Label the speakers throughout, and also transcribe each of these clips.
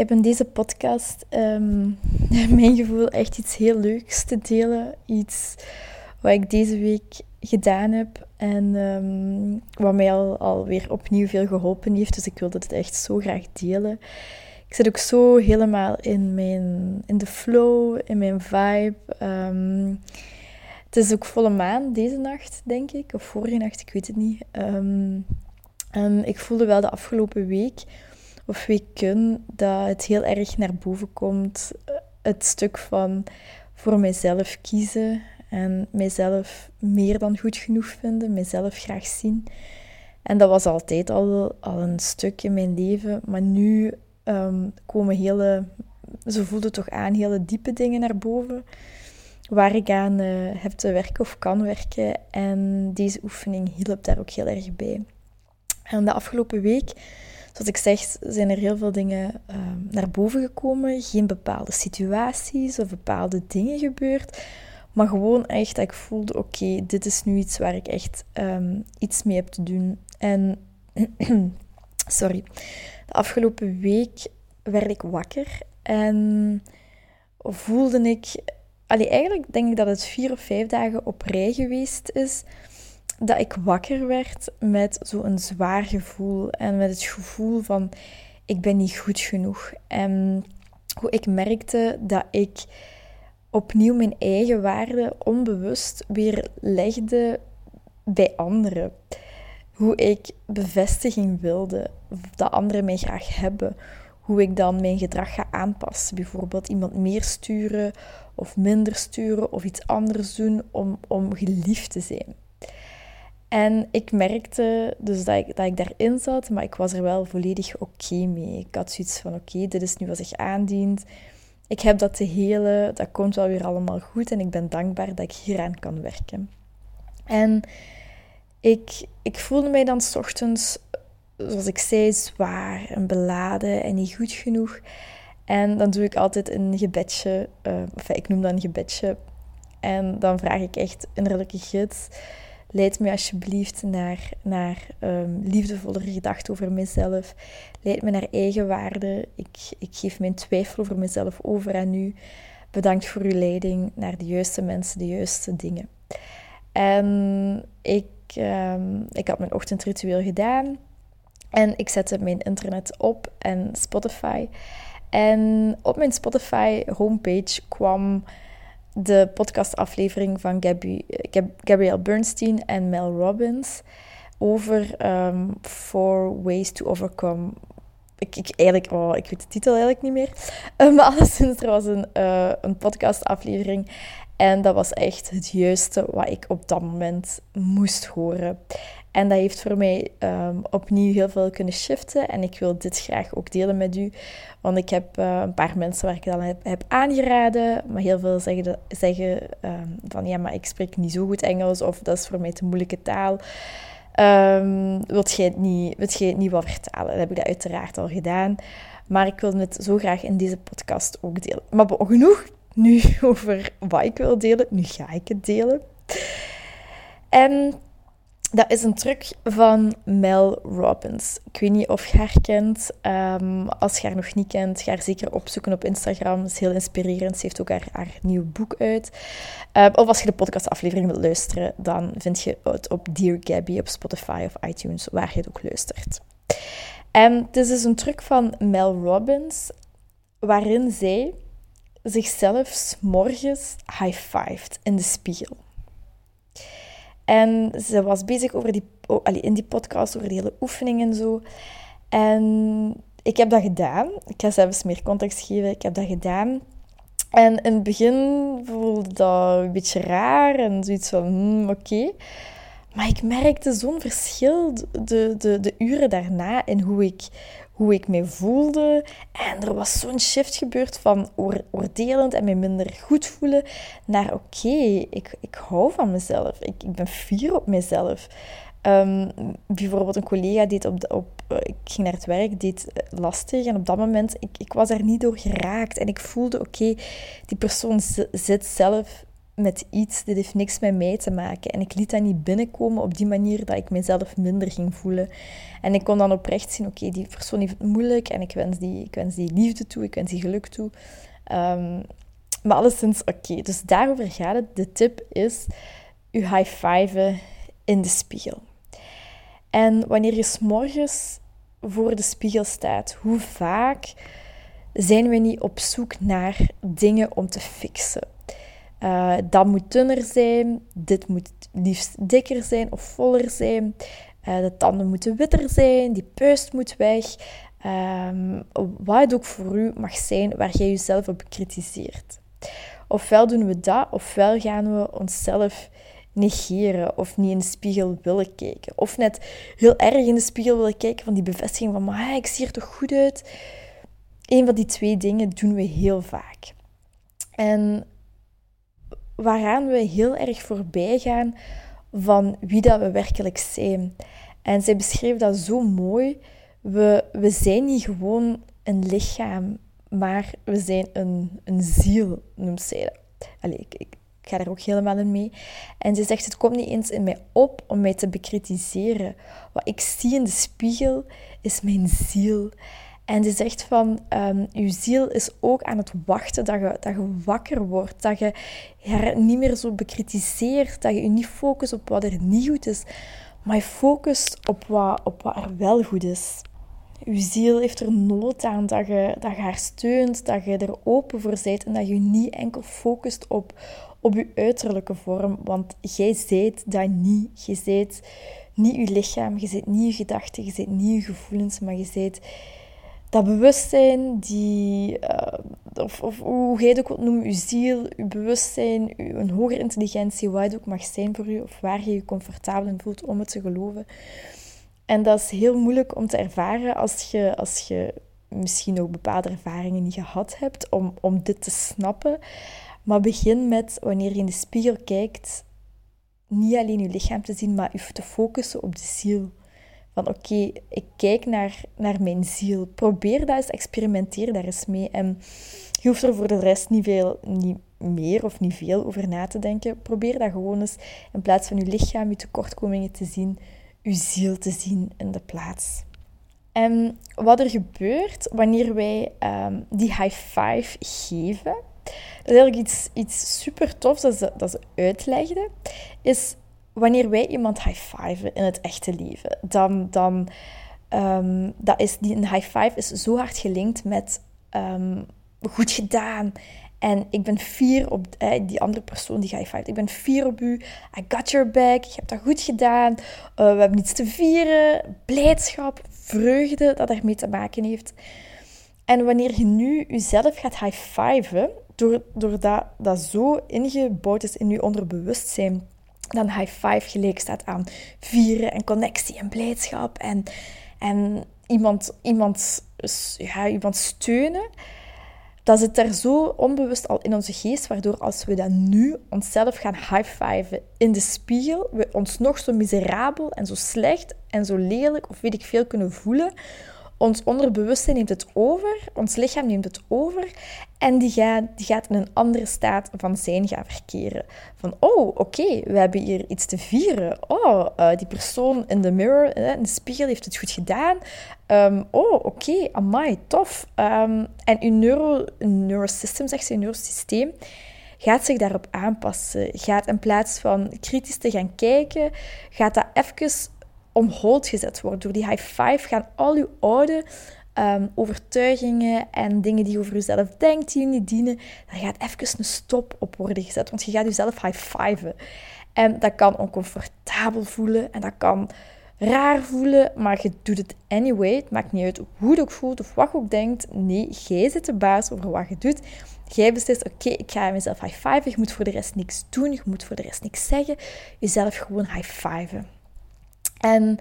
Speaker 1: Heb in deze podcast um, mijn gevoel echt iets heel leuks te delen. Iets wat ik deze week gedaan heb en um, wat mij al, alweer opnieuw veel geholpen heeft. Dus ik wilde het echt zo graag delen. Ik zit ook zo helemaal in, mijn, in de flow, in mijn vibe. Um, het is ook volle maan deze nacht, denk ik. Of vorige nacht, ik weet het niet. en ik voelde wel de afgelopen week of weken dat het heel erg naar boven komt. Eh, het stuk van voor mijzelf kiezen en mijzelf meer dan goed genoeg vinden, mijzelf graag zien. En dat was altijd al, al een stuk in mijn leven, maar nu um, komen hele, zo voelde toch aan, hele diepe dingen naar boven. Waar ik aan uh, heb te werken of kan werken. En deze oefening hielp daar ook heel erg bij. En de afgelopen week zoals ik zeg, zijn er heel veel dingen ehm, naar boven gekomen. Geen bepaalde situaties of bepaalde dingen gebeurd. Maar gewoon echt dat ik voelde, oké, dit is nu iets waar ik echt um, iets mee heb te doen. En, sorry, de afgelopen week werd ik wakker en voelde ik... Allee, eigenlijk denk ik dat het vier of vijf dagen op rij geweest is dat ik wakker werd met zo'n zwaar gevoel en met het gevoel van ik ben niet goed genoeg. En hoe ik merkte dat ik opnieuw mijn eigen waarde onbewust weer legde bij anderen. Hoe ik bevestiging wilde, dat anderen mij graag hebben. Hoe ik dan mijn gedrag ga aanpassen. Bijvoorbeeld iemand meer sturen of minder sturen of iets anders doen om, om geliefd te zijn. En ik merkte dus dat ik, dat ik daarin zat, maar ik was er wel volledig oké mee. Ik had zoiets van, oké, dit is nu wat zich aandient. Ik heb dat te hele, dat komt wel weer allemaal goed en ik ben dankbaar dat ik hieraan kan werken. En ik, ik voelde mij dan s ochtends, zoals ik zei, zwaar en beladen en niet goed genoeg. En dan doe ik altijd een gebedje, uh, ik noem dat een gebedje. En dan vraag ik echt innerlijke gids Leid me alsjeblieft naar, naar um, liefdevollere gedachten over mezelf. Leid me naar eigenwaarde. Ik, ik geef mijn twijfel over mezelf over aan u. Bedankt voor uw leiding naar de juiste mensen, de juiste dingen. En ik, um, ik had mijn ochtendritueel gedaan. En ik zette mijn internet op en Spotify. En op mijn Spotify homepage kwam de podcastaflevering van Gabby, Gabrielle Bernstein en Mel Robbins over um, Four Ways to Overcome. Ik, eigenlijk, oh, ik weet de titel eigenlijk niet meer. Uh, maar alleszins, er was een, uh, een podcastaflevering. En dat was echt het juiste wat ik op dat moment moest horen. En dat heeft voor mij ehm, opnieuw heel veel kunnen shiften. En ik wil dit graag ook delen met u. Want ik heb uh, een paar mensen waar ik dan heb, heb aangeraden. Maar heel veel zeggen, zeggen um, van ja, maar ik spreek niet zo goed Engels. Of dat is voor mij te moeilijke taal. Um, wilt jij het niet, jij het niet wat vertalen? Dat heb ik dat uiteraard al gedaan. Maar ik wil het zo graag in deze podcast ook delen. Maar genoeg nu over wat ik wil delen. Nu ga ik het delen. En dat is een truc van Mel Robbins. Ik weet niet of je haar kent. Um, als je haar nog niet kent, ga haar zeker opzoeken op Instagram. Dat is heel inspirerend. Ze heeft ook haar, haar nieuw boek uit. Um, of als je de podcastaflevering wilt luisteren, dan vind je het op Dear Gabby op Spotify of iTunes, waar je het ook luistert. En het is dus een truc van Mel Robbins, waarin zij zichzelf morgens high-fived in de spiegel. En ze was bezig over die, in die podcast over die hele oefening en zo. En ik heb dat gedaan. Ik ga zelfs meer context geven. Ik heb dat gedaan. En in het begin voelde dat een beetje raar en zoiets van, hmm, oké. Maar ik merkte zo'n verschil de, de, de uren daarna in hoe ik, hoe ik me voelde. En er was zo'n shift gebeurd van oordelend en me minder goed voelen naar oké, ik, ik hou van mezelf. Ik, ik ben fier op mezelf. Um, bijvoorbeeld een collega deed op, op eh, ik ging naar het werk, deed lastig en op dat moment, ik, ik was daar niet door geraakt en ik voelde, oké, die persoon zit zelf met iets, dit heeft niks met mij te maken. En ik liet dat niet binnenkomen op die manier dat ik mezelf minder ging voelen. En ik kon dan oprecht zien, oké, die persoon heeft het moeilijk en ik wens die, ik wens die liefde toe, ik wens die geluk toe. Um, maar alleszins oké, dus daarover gaat het. De tip is, je high-fiven in de spiegel. En wanneer je s'morgens voor de spiegel staat, hoe vaak zijn we niet op zoek naar dingen om te fixen? Uh, dat moet dunner zijn, dit moet liefst dikker zijn of voller zijn. Uh, de tanden moeten witter zijn, die puist moet weg. Um, wat het ook voor u mag zijn waar jij jezelf op kritiseert. Ofwel doen we dat, ofwel gaan we onszelf negeren of niet in de spiegel willen kijken. Of net heel erg in de spiegel willen kijken van die bevestiging van maar ik zie er toch goed uit. Een van die twee dingen doen we heel vaak. En waaraan we heel erg voorbij gaan van wie dat we werkelijk zijn. En zij beschreef dat zo mooi. We, we zijn niet gewoon een lichaam, maar we zijn een, een ziel, noemt zij dat. Allee, ik, ik, ga daar ook helemaal in mee. En ze zegt, het komt niet eens in mij op om mij te bekritiseren. Wat ik zie in de spiegel is mijn ziel. En ze zegt van, um, je ziel is ook aan het wachten dat je, dat je wakker wordt. Dat je haar niet meer zo bekritiseert. Dat je je niet focust op wat er niet goed is. Maar je focust op wat, op wat er wel goed is. Je ziel heeft er nood aan dat je, dat je haar steunt, dat je er open voor bent en dat je niet enkel focust op, op je uiterlijke vorm. Want jij zijt dat niet. Je zijt niet je lichaam, je zijt niet je gedachten, je zijt niet je gevoelens, maar je zijt dat bewustzijn, die, uh, of, hoe jij het ook wilt noemen, je ziel, je bewustzijn, je, een hogere intelligentie, wat het ook mag zijn voor je, of waar je je comfortabel in voelt om het te geloven. En dat is heel moeilijk om te ervaren als je, als je misschien ook bepaalde ervaringen niet gehad hebt, om, om dit te snappen. Maar begin met, wanneer je in de spiegel kijkt, niet alleen je lichaam te zien, maar je te focussen op de ziel. Van oké, ik kijk naar, naar mijn ziel. Probeer dat eens, experimenteer daar eens mee. En je hoeft er voor de rest niet, veel, niet meer of niet veel over na te denken. Probeer dat gewoon eens, in plaats van je lichaam, je tekortkomingen te zien, je ziel te zien in de plaats. En wat er gebeurt wanneer wij um, die high five geven, dat is eigenlijk iets, iets super tofs dat ze, dat ze uitlegde, is wanneer wij iemand high-fiven in het echte leven, dan, dan um, dat is, die, een high-five is zo hard gelinkt met um, goed gedaan. En ik ben fier op eh, die andere persoon die high-five. Ik ben fier op u. I got your back. Je hebt dat goed gedaan. Uh, we hebben niets te vieren. Blijdschap, vreugde dat ermee te maken heeft. En wanneer je nu jezelf gaat high-fiven, doordat dat zo ingebouwd is in je onderbewustzijn, dan high five gelijk staat aan vieren en connectie en blijdschap en, en iemand, iemand, ja, iemand steunen. Dat zit daar zo onbewust al in onze geest, waardoor als we dan nu onszelf gaan high-fiven in de spiegel, we ons nog zo miserabel en zo slecht en zo lelijk of weet ik veel kunnen voelen, ons onderbewustzijn neemt het over, ons lichaam neemt het over en die gaat, die gaat in een andere staat van zijn gaan verkeren. Van, oh, oké, we hebben hier iets te vieren. Oh, uh, die persoon in de mirror, uh, in de spiegel, heeft het goed gedaan. Um, oh, oké, amai, tof. Um, en uw neuro, neurosystem, zegt ze, uw neurosysteem, gaat zich daarop aanpassen. Gaat in plaats van kritisch te gaan kijken, gaat dat even omhoog gezet worden. Door die high five gaan al uw oude um, overtuigingen en dingen die je over jezelf denkt, die je niet dienen, daar gaat even een stop op worden gezet. Want je gaat jezelf high-fiven. En dat kan oncomfortabel voelen en dat kan raar voelen, maar je doet het anyway. Het maakt niet uit hoe je ook voelt of wat je ook denkt. Nee, jij zit de baas over wat je doet. Jij beslist, oké, ik ga mezelf high-fiven. Je moet voor de rest niks doen. Je moet voor de rest niks zeggen. Jezelf gewoon high-fiven. En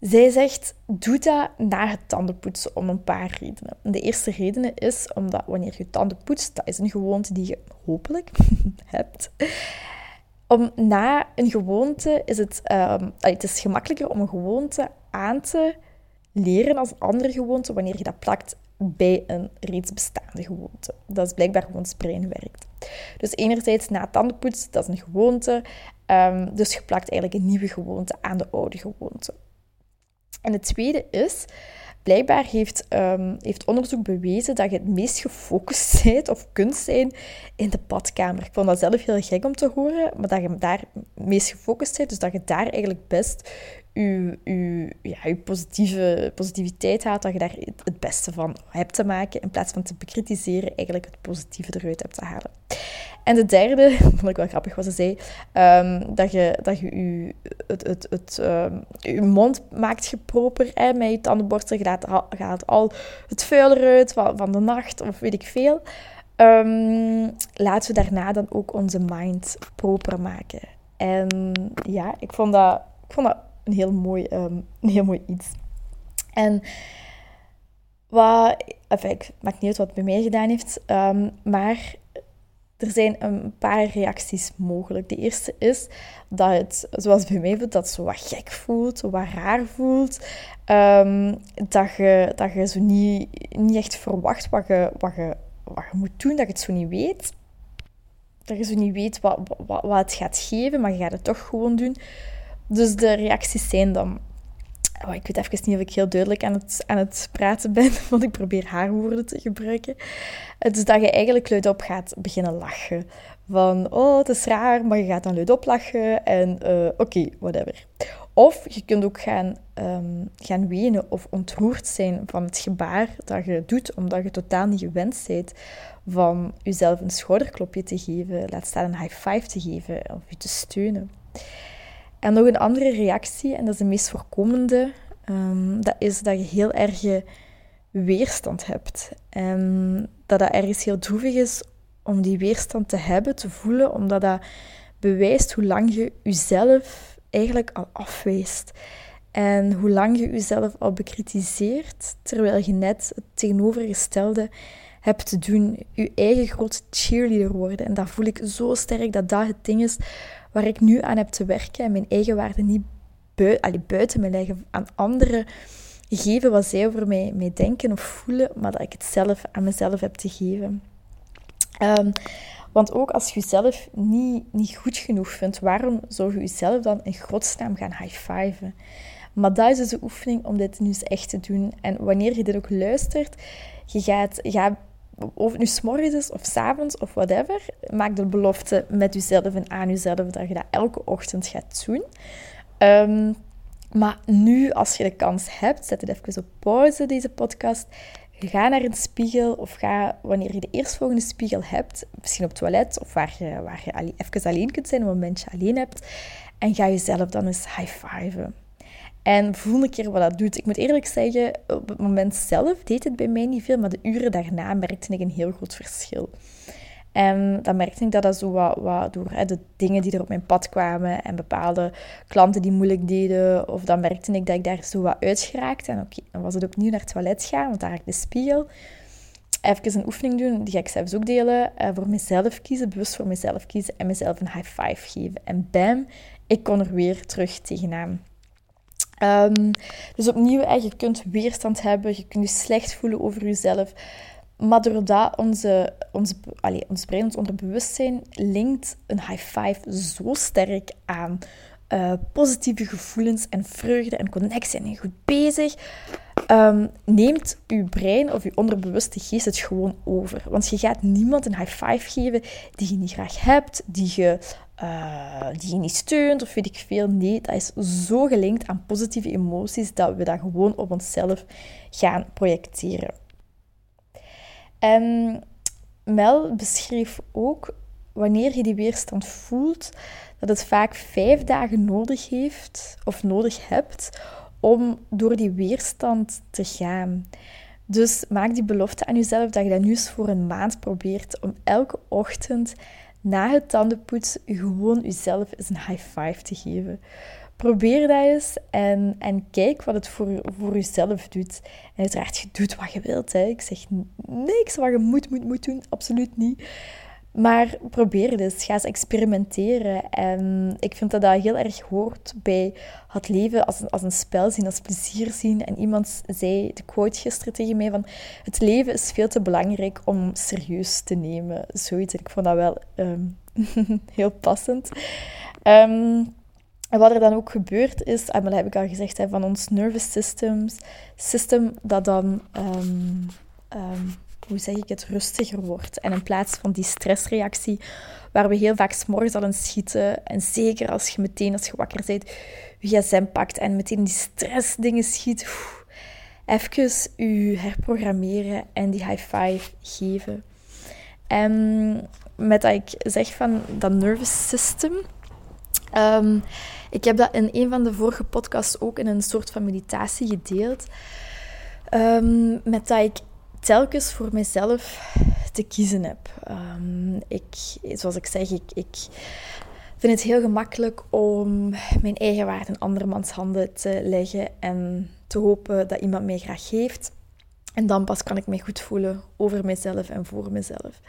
Speaker 1: Zij zegt, doe dat na het tandenpoetsen om een paar redenen. De eerste reden is omdat wanneer je tanden poetst, dat is een gewoonte die je hopelijk hebt. Om na een gewoonte is het, um, het is gemakkelijker om een gewoonte aan te leren als andere gewoonte wanneer je dat plakt bij een reeds bestaande gewoonte. Dat is blijkbaar hoe ons brein werkt. Dus enerzijds na tandenpoetsen, dat is een gewoonte. Um, dus je plakt eigenlijk een nieuwe gewoonte aan de oude gewoonte. En het tweede is, blijkbaar heeft, um, heeft onderzoek bewezen dat je het meest gefocust bent of kunt zijn in de badkamer. Ik vond dat zelf heel gek om te horen, maar dat je daar het meest gefocust bent, dus dat je daar eigenlijk best je, positieve, positiviteit haalt, dat je daar het beste van hebt te maken, in plaats van te bekritiseren, eigenlijk het positieve eruit hebt te halen. En de derde, vond ik wel grappig wat ze zei, um, dat je, dat je, je het, het, het, je mond maakt geproper met je tandenborstel. Je gaat al het vuil eruit van, van de nacht of weet ik veel. Um, laten we daarna dan ook onze mind proper maken. En ja, ik vond dat, ik vond dat een, heel mooi, een heel mooi iets. En wat, ik maak niet uit wat het bij mij gedaan heeft, maar er zijn een paar reacties mogelijk. De eerste is dat het, zoals bij mij voelt, dat het zo wat gek voelt, wat raar voelt. Ehm, dat, je, dat je zo niet, niet echt verwacht wat je, wat, je, wat je moet doen, dat je het zo niet weet. Dat je zo niet weet wat, wat, wat het gaat geven, maar je gaat het toch gewoon doen. Dus de reacties zijn dan Oh, ik weet even niet of ik heel duidelijk aan het, aan het praten ben, want ik probeer haar woorden te gebruiken. Het is dat je eigenlijk luidop gaat beginnen lachen. Van, oh, het is raar, maar je gaat dan luidop lachen en uh, oké, whatever. Of je kunt ook gaan, um, gaan wenen of ontroerd zijn van het gebaar dat je doet, omdat je totaal niet gewend bent van jezelf een schouderklopje te geven, laat staan een high five te geven of je te steunen. En nog een andere reactie, en dat is de meest voorkomende, um, dat is dat je heel erg weerstand hebt. En dat dat ergens heel droevig is om die weerstand te hebben, te voelen, omdat dat bewijst hoe lang je jezelf eigenlijk al afwijst. En hoe lang je jezelf al bekritiseert, terwijl je net het tegenovergestelde hebt te doen. Je eigen grote cheerleader worden. En dat voel ik zo sterk dat dat het ding is waar ik nu aan heb te werken en mijn eigen waarde niet buiten me leggen, aan anderen geven wat zij over mij, mij denken of voelen, maar dat ik het zelf aan mezelf heb te geven. Um, want ook als je jezelf niet, niet goed genoeg vindt, waarom zou je jezelf dan in godsnaam gaan high-fiven? Maar dat is dus de oefening om dit nu eens echt te doen. En wanneer je dit ook luistert, je gaat, je gaat of het nu s'morgens is of s'avonds of whatever, maak de belofte met jezelf en aan jezelf dat je dat elke ochtend gaat doen. Um, maar nu, als je de kans hebt, zet het even op pauze, deze podcast. Ga naar een spiegel of ga, wanneer je de eerstvolgende spiegel hebt, misschien op het toilet of waar je, waar je even alleen kunt zijn, een momentje alleen hebt, en ga jezelf dan eens high-fiven. En voel een keer wat dat doet. Ik moet eerlijk zeggen, op het moment zelf deed het bij mij niet veel, maar de uren daarna merkte ik een heel groot verschil. En dan merkte ik dat dat zo wat, wat door hè, de dingen die er op mijn pad kwamen en bepaalde klanten die moeilijk deden, of dan merkte ik dat ik daar zo wat uitgeraakte. En oké, dan was het opnieuw naar het toilet gaan, want daar had ik de spiegel. Even een oefening doen, die ga ik zelfs ook delen. Uh, voor mezelf kiezen, bewust voor mezelf kiezen en mezelf een high five geven. En bam, ik kon er weer terug tegenaan. Um, dus opnieuw, je kunt weerstand hebben, je kunt je slecht voelen over jezelf. Maar doordat onze, onze, allez, ons brein, ons onderbewustzijn, linkt een high five zo sterk aan uh, positieve gevoelens en vreugde en connectie en goed bezig, um, neemt uw brein of uw onderbewuste geest het gewoon over. Want je gaat niemand een high five geven die je niet graag hebt, die je uh, die je niet steunt of weet ik veel. Nee, dat is zo gelinkt aan positieve emoties dat we dat gewoon op onszelf gaan projecteren. En Mel beschreef ook wanneer je die weerstand voelt, dat het vaak vijf dagen nodig heeft of nodig hebt om door die weerstand te gaan. Dus maak die belofte aan jezelf dat je dat nu eens voor een maand probeert om elke ochtend na het tandenpoetsen gewoon jezelf eens een high five te geven. Probeer dat eens en, en kijk wat het voor, voor jezelf doet. En uiteraard, je doet wat je wilt. Hè. Ik zeg niks wat je moet, moet, moet doen. Absoluut niet. Maar probeer eens. Ga eens experimenteren. En ik vind dat dat heel erg hoort bij het leven als een, als een spel zien, als plezier zien. En iemand zei de quote gisteren tegen mij van... Het leven is veel te belangrijk om serieus te nemen. Zoiets. ik vond dat wel ehm, heel passend. Um, en wat er dan ook gebeurt is, en dat heb ik al gezegd, hè, van ons nervous systems, system dat dan, um, hoe zeg ik het, rustiger wordt. En in plaats van die stressreactie, waar we heel vaak s'morgens al in schieten, en zeker als je meteen als je wakker bent, je gsm pakt en meteen die stressdingen schiet, even je herprogrammeren en die high five geven. En met dat ik zeg van dat nervous system, um, ik heb dat in een van de vorige podcasts ook in een soort van meditatie gedeeld. Um, met dat ik telkens voor mezelf te kiezen heb. Um, ik, zoals ik zeg, ik, ik vind het heel gemakkelijk om mijn eigen waarde in andermans handen te leggen en te hopen dat iemand mij graag geeft. En dan pas kan ik me goed voelen over mezelf en voor mezelf.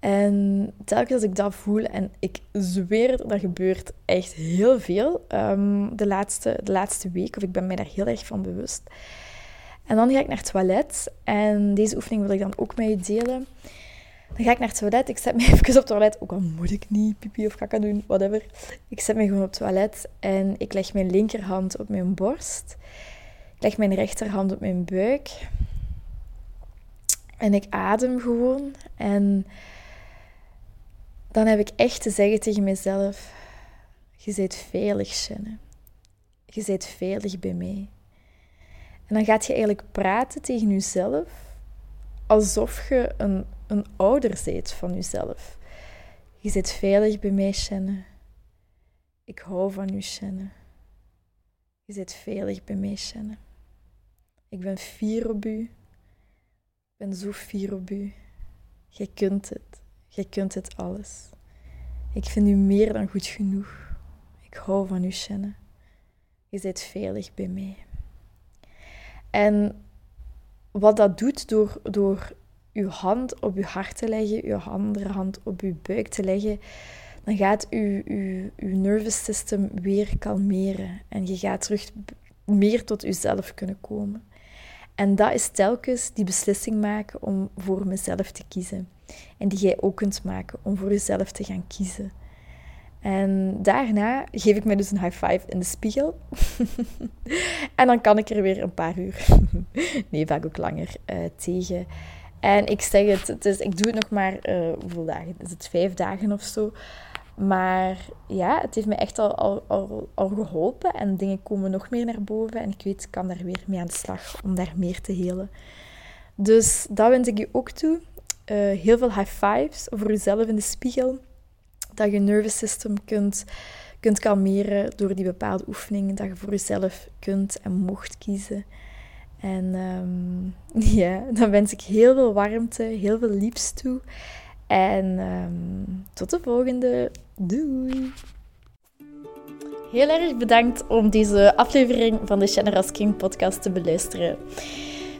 Speaker 1: En telkens als ik dat voel, en ik zweer dat gebeurt echt heel veel um, de, laatste, de laatste week, of ik ben mij daar heel erg van bewust. En dan ga ik naar het toilet, en deze oefening wil ik dan ook met je delen. Dan ga ik naar het toilet, ik zet me even op het toilet, ook al moet ik niet pipi of kaka doen, whatever. Ik zet me gewoon op het toilet en ik leg mijn linkerhand op mijn borst. Ik leg mijn rechterhand op mijn buik. En ik adem gewoon en dan heb ik echt te zeggen tegen mezelf: Je bent veilig, Shannon. Je bent veilig bij mij. En dan gaat je eigenlijk praten tegen jezelf alsof je een, een ouder bent van jezelf. Je zit veilig bij mij, Shannon. Ik hou van u, Shannon. Je zit veilig bij mij, Shannon. Ik ben fier op u. Ik ben zo fier op u. Je kunt het. Je kunt het alles. Ik vind u meer dan goed genoeg. Ik hou van u, Shannon. Je zit veilig bij mij. En wat dat doet door, door uw hand op uw hart te leggen, uw andere hand op uw buik te leggen, dan gaat uw, uw, uw nervous system weer kalmeren. En je gaat terug meer tot uzelf kunnen komen. En dat is telkens die beslissing maken om voor mezelf te kiezen. En die jij ook kunt maken om voor jezelf te gaan kiezen. En daarna geef ik mij dus een high five in de spiegel. en dan kan ik er weer een paar uur, nee, vaak ook langer, uh, tegen. En ik zeg het, het is, ik doe het nog maar, uh, hoeveel dagen? Is het vijf dagen of zo? Maar ja, het heeft me echt al, al, al, geholpen. En dingen komen nog meer naar boven. En ik weet, ik kan daar weer mee aan de slag om daar meer te helen. Dus dat wens ik je ook toe. Uh, heel veel high fives voor jezelf in de spiegel. Dat je nervous system kunt, kunt kalmeren door die bepaalde oefeningen. Dat je voor jezelf kunt en mocht kiezen. En um, ja, dan wens ik heel veel warmte, heel veel liefs toe. En um, tot de volgende. Doei! Heel erg bedankt om deze aflevering van de Generous King podcast te beluisteren.